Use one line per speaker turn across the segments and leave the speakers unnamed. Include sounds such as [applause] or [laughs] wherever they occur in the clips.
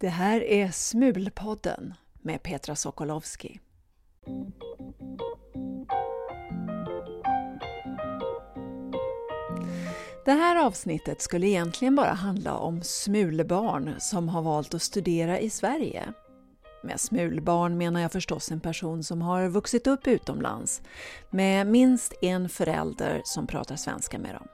Det här är Smulpodden med Petra Sokolowski. Det här avsnittet skulle egentligen bara handla om smulbarn som har valt att studera i Sverige. Med smulbarn menar jag förstås en person som har vuxit upp utomlands med minst en förälder som pratar svenska med dem.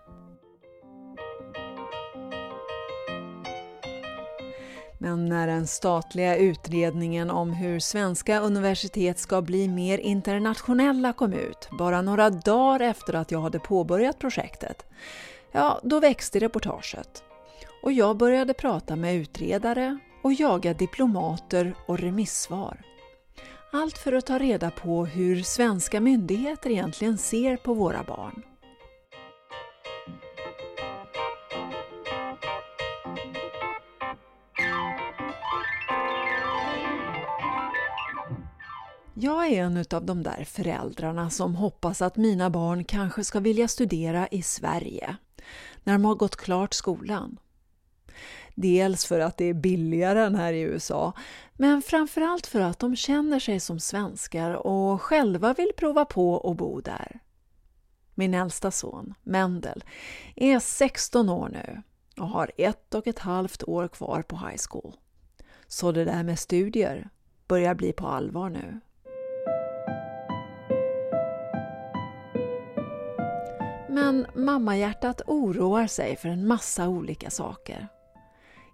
Men när den statliga utredningen om hur svenska universitet ska bli mer internationella kom ut, bara några dagar efter att jag hade påbörjat projektet, ja, då växte reportaget. Och jag började prata med utredare och jaga diplomater och remissvar. Allt för att ta reda på hur svenska myndigheter egentligen ser på våra barn. Jag är en av de där föräldrarna som hoppas att mina barn kanske ska vilja studera i Sverige när de har gått klart skolan. Dels för att det är billigare än här i USA, men framförallt för att de känner sig som svenskar och själva vill prova på att bo där. Min äldsta son, Mendel, är 16 år nu och har ett och ett halvt år kvar på high school. Så det där med studier börjar bli på allvar nu. Men mammahjärtat oroar sig för en massa olika saker.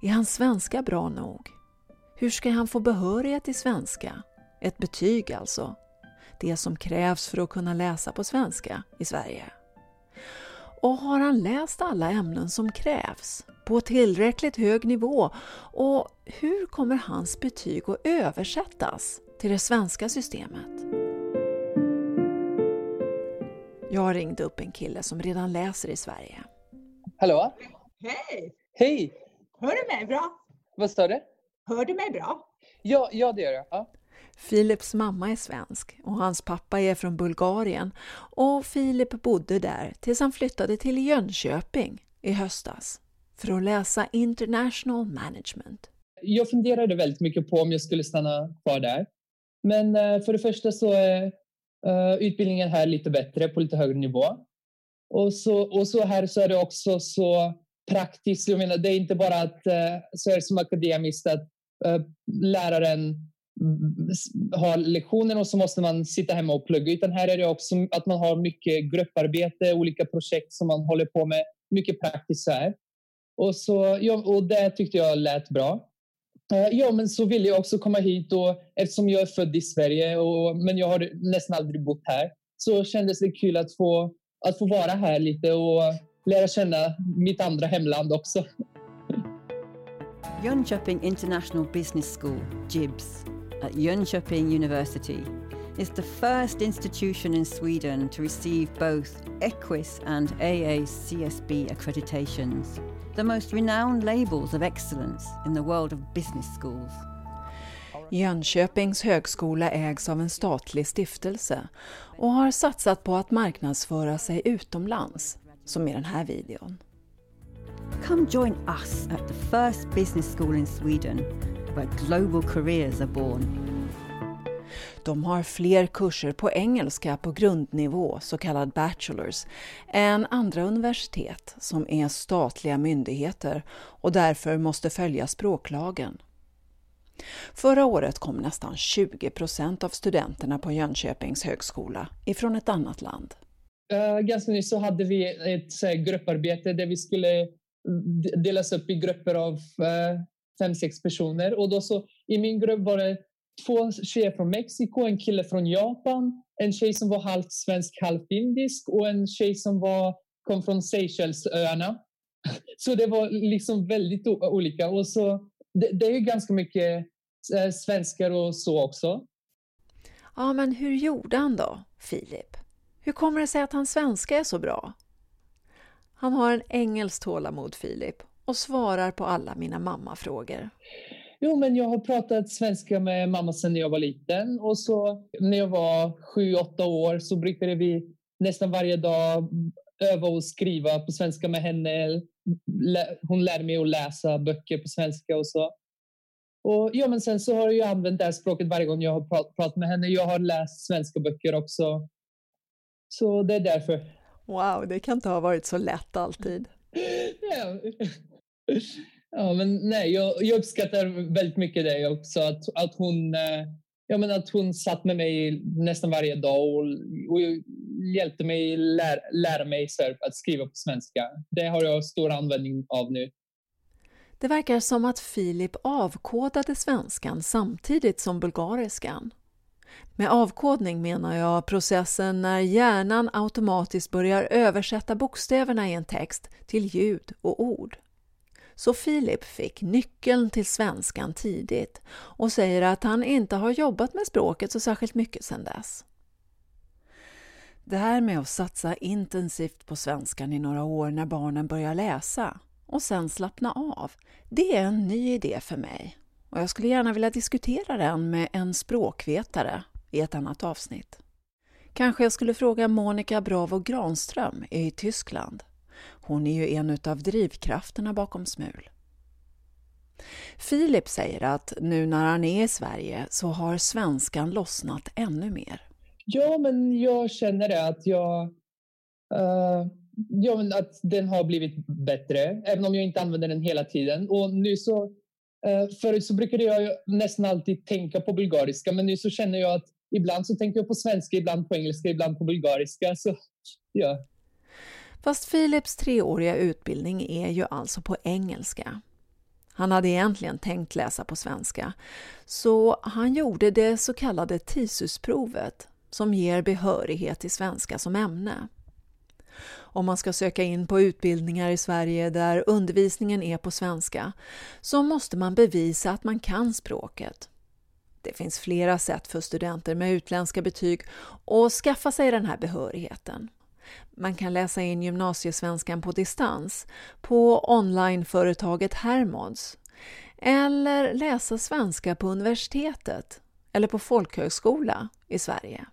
Är hans svenska bra nog? Hur ska han få behörighet i svenska? Ett betyg alltså. Det som krävs för att kunna läsa på svenska i Sverige. Och har han läst alla ämnen som krävs på tillräckligt hög nivå? Och hur kommer hans betyg att översättas till det svenska systemet? Jag ringde upp en kille som redan läser i Sverige.
Hallå?
Hej!
Hej!
Hör du mig bra?
Vad står det?
Hör du mig bra?
Ja, ja det gör jag. Ja.
Philips mamma är svensk och hans pappa är från Bulgarien och Filip bodde där tills han flyttade till Jönköping i höstas för att läsa International Management.
Jag funderade väldigt mycket på om jag skulle stanna kvar där. Men eh, för det första så är uh, Eh, utbildningen här lite bättre på lite högre nivå. Och så, och så här så är det också så praktiskt. Jag menar, det är inte bara att uh, så är det som akademiskt att uh, läraren har lektioner och så måste man sitta hemma och plugga. Utan här är det också att man har mycket grupparbete, olika projekt som man håller på med. Mycket praktiskt så här. Och, så, ja, och det tyckte jag lät bra. Eh, ja, men så ville jag också komma hit och eftersom jag är född i Sverige och, men jag har nästan aldrig bott här så kändes det kul att få, att få vara här lite och lära känna mitt andra hemland också. [laughs]
Jönköping International Business School, JIBS, at Jönköping University is the first institution in Sweden to receive both EQUIS and AACSB accreditations the most renowned labels of excellence in the world of business schools.
Jönköpings högskola ägs av en statlig stiftelse och har satsat på att marknadsföra sig utomlands, som i den här videon.
Come join us at the first business school in Sweden where global careers are born.
De har fler kurser på engelska på grundnivå, så kallad bachelors, än andra universitet som är statliga myndigheter och därför måste följa språklagen. Förra året kom nästan 20 procent av studenterna på Jönköpings högskola ifrån ett annat land.
Eh, Ganska nyss så hade vi ett grupparbete där vi skulle delas upp i grupper av eh, fem, sex personer. Och då så, I min grupp var det två tjejer från Mexiko, en kille från Japan, en tjej som var halvt svensk, halvt indisk och en tjej som var, kom från Seychellesöarna. [laughs] Så det var liksom väldigt olika. Och så, det, det är ganska mycket eh, svenskar och så också.
Ja, men hur gjorde han då, Filip? Hur kommer det sig att hans svenska är så bra? Han har en engelskt tålamod, Filip, och svarar på alla mina mammafrågor.
Jo, men jag har pratat svenska med mamma sedan jag var liten och så när jag var sju, åtta år så brukade vi nästan varje dag öva och skriva på svenska med henne. Hon lärde mig att läsa böcker på svenska och så. Och ja, men sen så har jag använt det här språket varje gång jag har prat, pratat med henne. Jag har läst svenska böcker också. Så det är därför.
Wow, det kan inte ha varit så lätt alltid. [laughs]
ja ja, men nej, jag, jag uppskattar väldigt mycket det också. Att, att, hon, eh, ja, men att hon satt med mig nästan varje dag och, och hjälpte mig lära, lära mig att skriva på svenska. Det har jag stor användning av nu.
Det verkar som att Filip avkodade svenskan samtidigt som bulgariskan. Med avkodning menar jag processen när hjärnan automatiskt börjar översätta bokstäverna i en text till ljud och ord. Så Filip fick nyckeln till svenskan tidigt och säger att han inte har jobbat med språket så särskilt mycket sedan dess. Det här med att satsa intensivt på svenskan i några år när barnen börjar läsa och sen slappna av, det är en ny idé för mig och jag skulle gärna vilja diskutera den med en språkvetare i ett annat avsnitt. Kanske jag skulle fråga Monica Bravo Granström i Tyskland. Hon är ju en av drivkrafterna bakom SMUL. Filip säger att nu när han är i Sverige så har svenskan lossnat ännu mer.
Ja, men jag känner det att jag... Uh, ja, men att den har blivit bättre, även om jag inte använder den hela tiden. Och nu så... Uh, förut så brukade jag nästan alltid tänka på bulgariska, men nu så känner jag att ibland så tänker jag på svenska, ibland på engelska, ibland på bulgariska. Så, ja.
Fast Philips treåriga utbildning är ju alltså på engelska. Han hade egentligen tänkt läsa på svenska, så han gjorde det så kallade TISUS-provet som ger behörighet i svenska som ämne. Om man ska söka in på utbildningar i Sverige där undervisningen är på svenska så måste man bevisa att man kan språket. Det finns flera sätt för studenter med utländska betyg att skaffa sig den här behörigheten. Man kan läsa in gymnasiesvenskan på distans på onlineföretaget Hermods eller läsa svenska på universitetet eller på folkhögskola i Sverige.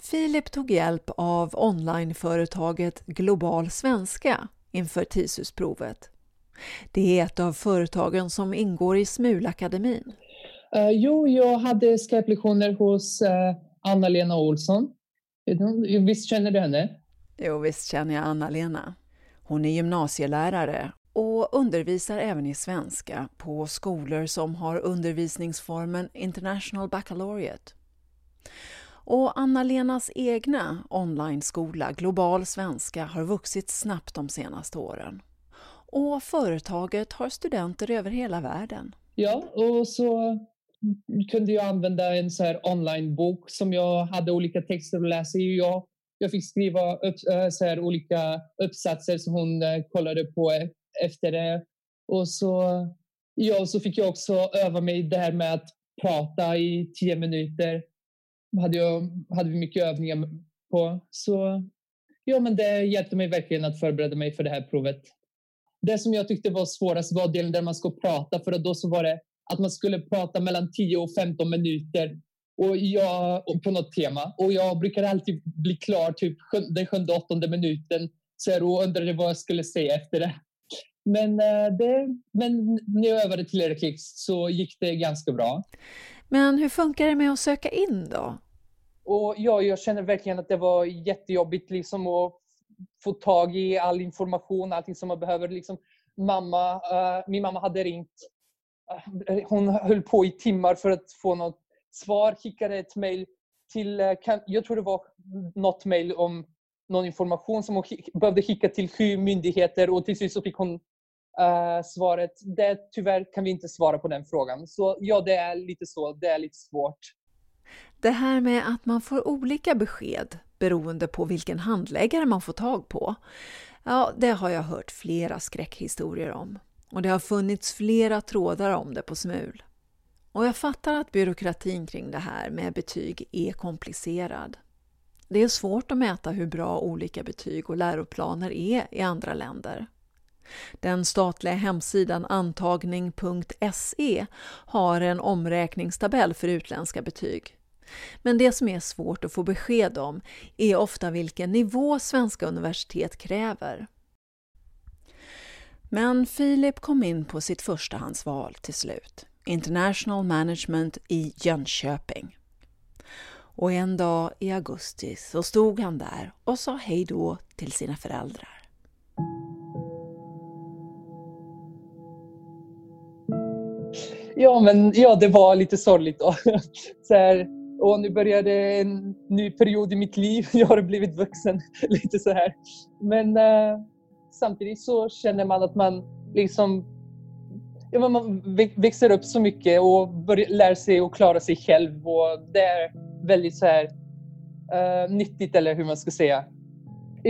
Filip tog hjälp av onlineföretaget Global Svenska inför TISUS-provet. Det är ett av företagen som ingår i Smulakademin.
Uh, jo, jag hade Skype-lektioner hos uh, Anna-Lena Olsson. Visst känner du henne?
Jo, visst känner jag Anna-Lena. Hon är gymnasielärare och undervisar även i svenska på skolor som har undervisningsformen International Baccalaureate. Och Anna-Lenas egna online-skola Global Svenska har vuxit snabbt de senaste åren. Och företaget har studenter över hela världen.
Ja, och så Mm. kunde jag använda en så här onlinebok som jag hade olika texter att läsa i. Jag, jag fick skriva upp, eh, så här, olika uppsatser som hon eh, kollade på efter det. Och så, ja, så fick jag också öva mig det här med att prata i tio minuter. Hade, jag, hade vi mycket övningar på. Så ja, men det hjälpte mig verkligen att förbereda mig för det här provet. Det som jag tyckte var svårast var delen där man ska prata för då så var det att man skulle prata mellan 10 och 15 minuter och jag, och på något tema. Och jag brukar alltid bli klar typ den sjunde, åttonde minuten. Så jag undrade vad jag skulle säga efter det. Men, eh, det, men när jag övade tillräckligt så gick det ganska bra.
Men hur funkar det med att söka in då?
Och ja, jag känner verkligen att det var jättejobbigt liksom att få tag i all information, allting som man behöver. Liksom, mamma, uh, min mamma hade ringt hon höll på i timmar för att få något svar, skickade ett mejl till, eh, jag tror det var något mejl om någon information som hon behövde skicka till sju myndigheter och till slut så fick hon uh, svaret, det, tyvärr kan vi inte svara på den frågan. Så ja, det är lite så, det är lite svårt.
Det här med att man får olika besked beroende på vilken handläggare man får tag på, ja, det har jag hört flera skräckhistorier om. Och det har funnits flera trådar om det på Smul. Och jag fattar att byråkratin kring det här med betyg är komplicerad. Det är svårt att mäta hur bra olika betyg och läroplaner är i andra länder. Den statliga hemsidan antagning.se har en omräkningstabell för utländska betyg. Men det som är svårt att få besked om är ofta vilken nivå svenska universitet kräver. Men Filip kom in på sitt förstahandsval till slut. International Management i Jönköping. Och en dag i augusti så stod han där och sa hej då till sina föräldrar.
Ja, men ja, det var lite sorgligt. Då. [laughs] Så här, och nu började en ny period i mitt liv. [laughs] Jag har blivit vuxen. [laughs] lite så här. Men eh, samtidigt så känner man att man liksom ja, man växer upp så mycket och börjar, lär sig att klara sig själv. Och det är väldigt så här, uh, nyttigt, eller hur man ska säga.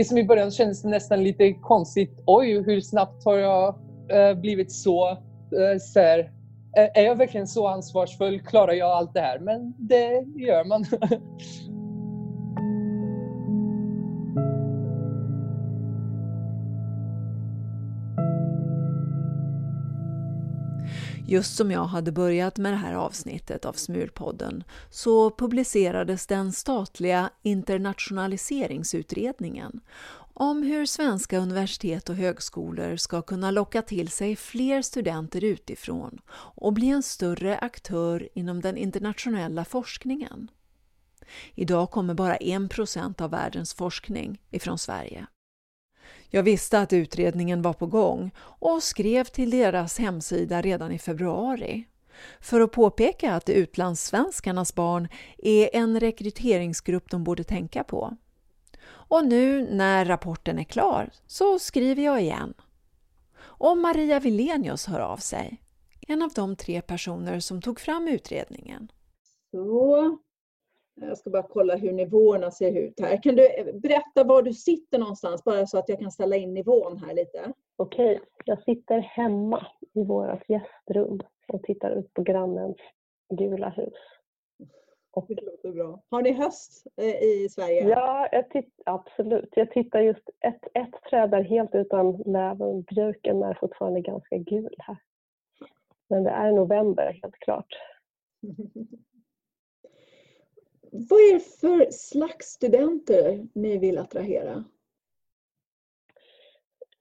Som i början kändes det nästan lite konstigt. Oj, hur snabbt har jag uh, blivit så, uh, så här, är jag verkligen så ansvarsfull? Klarar jag allt det här? Men det gör man. [laughs]
Just som jag hade börjat med det här avsnittet av Smulpodden så publicerades den statliga internationaliseringsutredningen om hur svenska universitet och högskolor ska kunna locka till sig fler studenter utifrån och bli en större aktör inom den internationella forskningen. Idag kommer bara 1 av världens forskning ifrån Sverige. Jag visste att utredningen var på gång och skrev till deras hemsida redan i februari för att påpeka att utlandssvenskarnas barn är en rekryteringsgrupp de borde tänka på. Och nu när rapporten är klar så skriver jag igen. Och Maria Vilenius hör av sig, en av de tre personer som tog fram utredningen.
Så, jag ska bara kolla hur nivåerna ser ut här. Kan du berätta var du sitter någonstans, bara så att jag kan ställa in nivån här lite?
Okej, jag sitter hemma i vårt gästrum och tittar ut på grannens gula hus.
Och... Det låter bra. Har ni höst eh, i Sverige?
Ja, jag absolut. Jag tittar just ett, ett träd är helt utan löv och björken är fortfarande ganska gul här. Men det är november helt klart. [laughs]
Vad är det för slags studenter ni vill attrahera?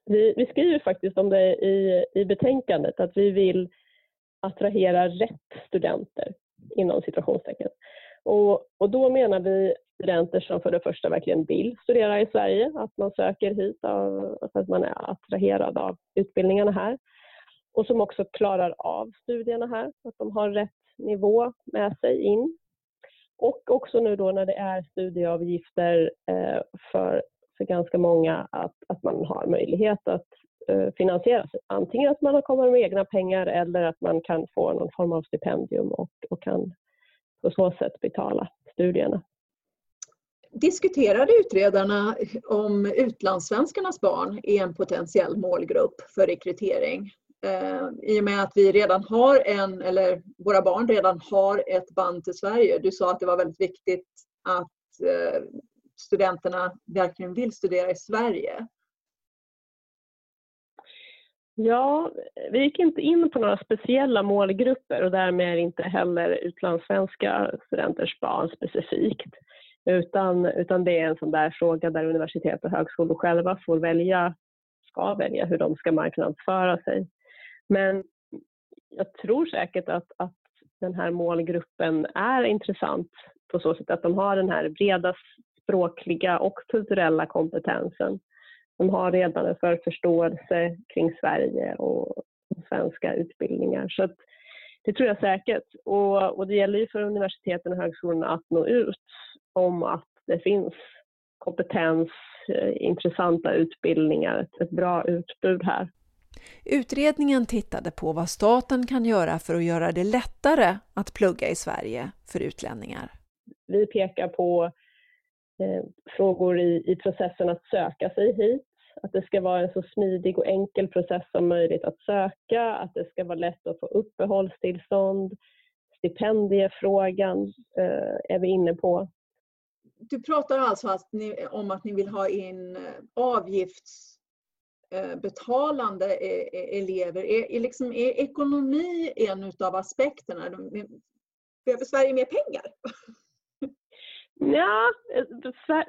Vi, vi skriver faktiskt om det i, i betänkandet att vi vill attrahera rätt studenter inom situationstecken. Och, och då menar vi studenter som för det första verkligen vill studera i Sverige, att man söker hit av, att man är attraherad av utbildningarna här. Och som också klarar av studierna här, att de har rätt nivå med sig in. Och också nu då när det är studieavgifter eh, för, för ganska många att, att man har möjlighet att eh, finansiera sig. Antingen att man kommer med egna pengar eller att man kan få någon form av stipendium och, och kan på så sätt betala studierna.
Diskuterade utredarna om utlandssvenskarnas barn är en potentiell målgrupp för rekrytering? Eh, I och med att vi redan har en, eller våra barn redan har ett band till Sverige. Du sa att det var väldigt viktigt att eh, studenterna verkligen vill studera i Sverige.
Ja, vi gick inte in på några speciella målgrupper och därmed inte heller utlandssvenska studenters barn specifikt. Utan, utan det är en sån där fråga där universitet och högskolor själva får välja, ska välja hur de ska marknadsföra sig. Men jag tror säkert att, att den här målgruppen är intressant på så sätt att de har den här breda språkliga och kulturella kompetensen de har redan en förförståelse kring Sverige och svenska utbildningar. Så det tror jag säkert. Och, och det gäller ju för universiteten och högskolorna att nå ut om att det finns kompetens, eh, intressanta utbildningar, ett bra utbud här.
Utredningen tittade på vad staten kan göra för att göra det lättare att plugga i Sverige för utlänningar.
Vi pekar på eh, frågor i, i processen att söka sig hit att det ska vara en så smidig och enkel process som möjligt att söka, att det ska vara lätt att få uppehållstillstånd. Stipendiefrågan eh, är vi inne på.
Du pratar alltså att ni, om att ni vill ha in eh, Eh, betalande eh, eh, elever. Är, är, liksom, är ekonomi en av aspekterna? Behöver Sverige mer pengar?
Ja,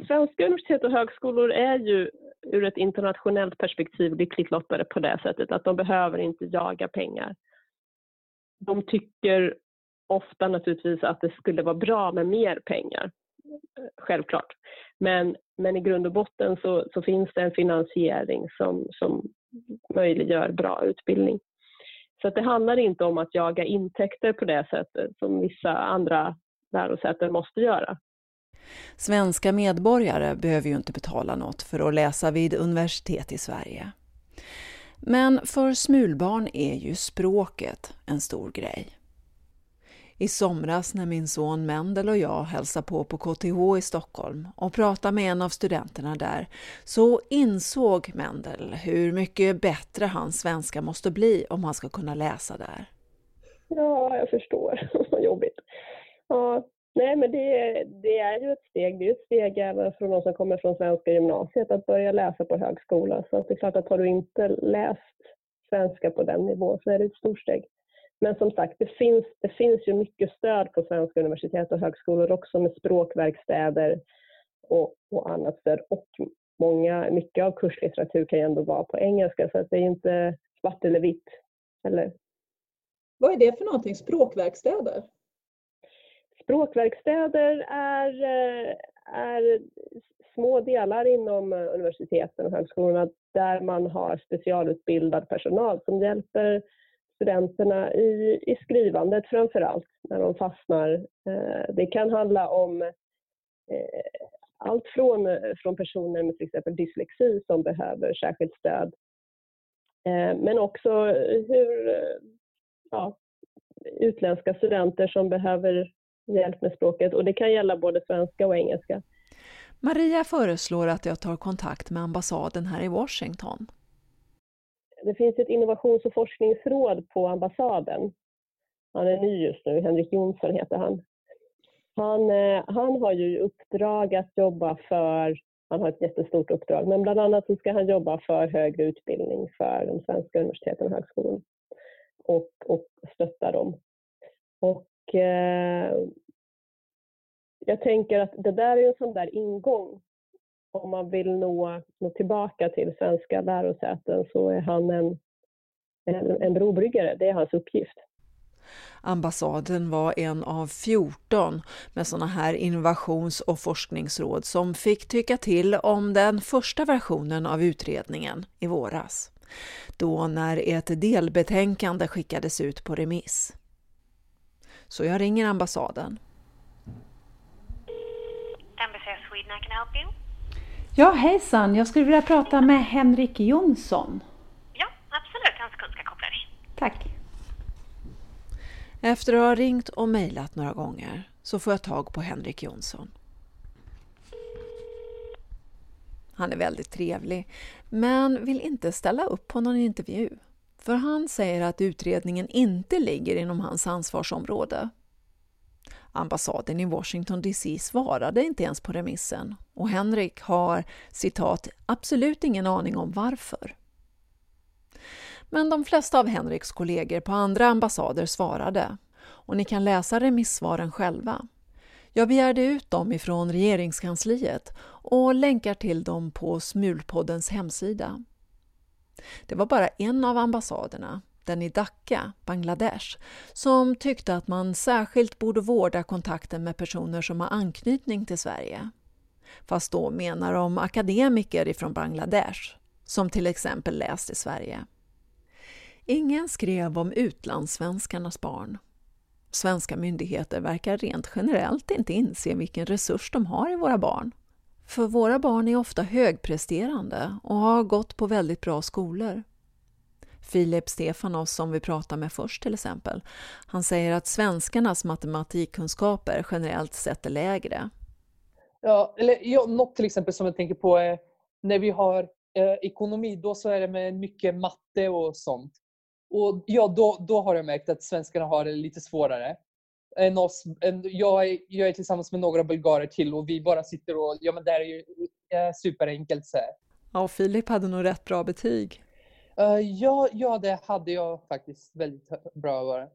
svenska universitet och högskolor är ju ur ett internationellt perspektiv lyckligt lottade på det sättet att de behöver inte jaga pengar. de tycker ofta naturligtvis att det skulle vara bra med mer pengar. Självklart. Men, men i grund och botten så, så finns det en finansiering som, som möjliggör bra utbildning. Så att det handlar inte om att jaga intäkter på det sättet som vissa andra lärosäten måste göra.
Svenska medborgare behöver ju inte betala något för att läsa vid universitet i Sverige. Men för smulbarn är ju språket en stor grej. I somras när min son Mendel och jag hälsade på på KTH i Stockholm och pratade med en av studenterna där så insåg Mendel hur mycket bättre hans svenska måste bli om han ska kunna läsa där.
Ja, jag förstår. [laughs] Vad jobbigt. Ja, nej, men det, det, är ju ett steg. Det är ett steg även för de som kommer från svenska gymnasiet att börja läsa på högskola. Så det är klart att har du inte läst svenska på den nivån så är det ett stort steg. Men som sagt, det finns, det finns ju mycket stöd på svenska universitet och högskolor också med språkverkstäder och, och annat stöd. Och många, mycket av kurslitteratur kan ju ändå vara på engelska så att det är inte svart eller vitt. Eller?
Vad är det för någonting, språkverkstäder?
Språkverkstäder är, är små delar inom universiteten och högskolorna där man har specialutbildad personal som hjälper studenterna i, i skrivandet framför allt, när de fastnar. Eh, det kan handla om eh, allt från, från personer med till exempel dyslexi som behöver särskilt stöd, eh, men också hur ja, utländska studenter som behöver hjälp med språket och det kan gälla både svenska och engelska.
Maria föreslår att jag tar kontakt med ambassaden här i Washington
det finns ett innovations och forskningsråd på ambassaden. Han är ny just nu, Henrik Jonsson heter han. Han, eh, han har ju uppdrag att jobba för, han har ett jättestort uppdrag, men bland annat så ska han jobba för högre utbildning för de svenska universiteten och högskolorna och, och stötta dem. Och eh, jag tänker att det där är en sån där ingång om man vill nå, nå tillbaka till svenska lärosäten så är han en, en, en brobryggare. Det är hans uppgift.
Ambassaden var en av 14 med sådana här innovations och forskningsråd som fick tycka till om den första versionen av utredningen i våras. Då när ett delbetänkande skickades ut på remiss. Så jag ringer ambassaden.
Embassy of Sweden, I can help you.
Ja, hejsan. Jag skulle vilja prata med Henrik Jonsson.
Ja, absolut. En sekund ska koppla dig.
Tack.
Efter att ha ringt och mejlat några gånger så får jag tag på Henrik Jonsson. Han är väldigt trevlig, men vill inte ställa upp på någon intervju. För han säger att utredningen inte ligger inom hans ansvarsområde. Ambassaden i Washington DC svarade inte ens på remissen och Henrik har citat ”absolut ingen aning om varför”. Men de flesta av Henriks kollegor på andra ambassader svarade och ni kan läsa remissvaren själva. Jag begärde ut dem ifrån regeringskansliet och länkar till dem på Smulpoddens hemsida. Det var bara en av ambassaderna, den i Dhaka, Bangladesh, som tyckte att man särskilt borde vårda kontakten med personer som har anknytning till Sverige. Fast då menar de akademiker ifrån Bangladesh, som till exempel läst i Sverige. Ingen skrev om utlandssvenskarnas barn. Svenska myndigheter verkar rent generellt inte inse vilken resurs de har i våra barn. För våra barn är ofta högpresterande och har gått på väldigt bra skolor. Filip Stefanos som vi pratade med först till exempel. Han säger att svenskarnas matematikkunskaper generellt sett är lägre.
Ja, eller ja, något till exempel som jag tänker på är när vi har eh, ekonomi, då så är det med mycket matte och sånt. Och ja, då, då har jag märkt att svenskarna har det lite svårare. Än oss, jag, är, jag är tillsammans med några bulgarer till och vi bara sitter och, ja men det här är ju eh, superenkelt så här.
Ja, och Filip hade nog rätt bra betyg.
Uh, ja, ja, det hade jag faktiskt väldigt bra var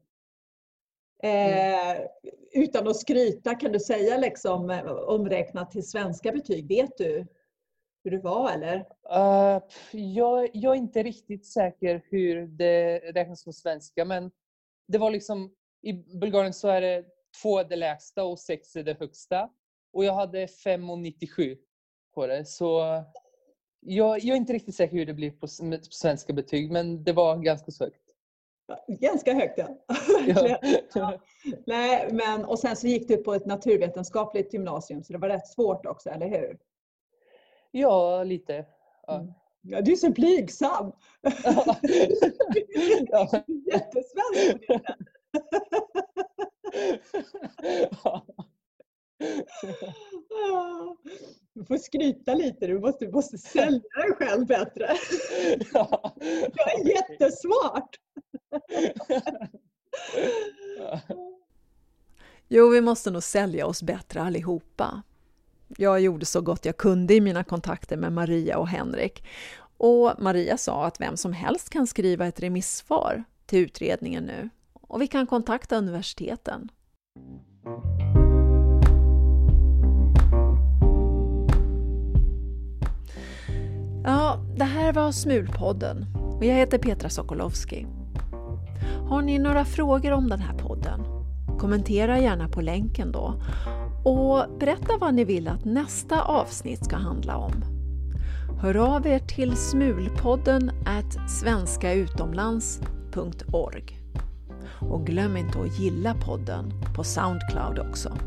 mm. eh, utan att skryta, kan du säga liksom eh, omräknat till svenska betyg, vet du hur det var eller?
Uh, jag, jag är inte riktigt säker hur det räknas som svenska men det var liksom, i Bulgarien så är det två är det lägsta och sex är det högsta. Och jag hade 5,97 på det. Så jag, jag är inte riktigt säker hur det blir på, på svenska betyg, men det var ganska så högt.
Ganska högt ja. [laughs] [laughs]
Ja.
Ja. Nej, men, och sen så gick du på ett naturvetenskapligt gymnasium så det var rätt svårt också, eller hur?
ja, lite. Ja.
Mm. Ja, du är så blygsam! [laughs]
Ja.
Jättesvensk.
Ja.
Ah, Du får skryta lite, du måste, du måste sälja dig själv bättre.
Ja. [laughs]
Jag är jättesmart! [laughs]
Jo, vi måste nog sälja oss bättre allihopa. Jag gjorde så gott jag kunde i mina kontakter med Maria och Henrik. Och Maria sa att vem som helst kan skriva ett remissvar till utredningen nu. Och vi kan kontakta universiteten. Ja, det här var Smulpodden och jag heter Petra Sokolowski. Har ni några frågor om den här podden? Kommentera gärna på länken då. Och berätta vad ni vill att nästa avsnitt ska handla om. Hör av er till smulpodden at svenskautomlands.org. Och glöm inte att gilla podden på Soundcloud också.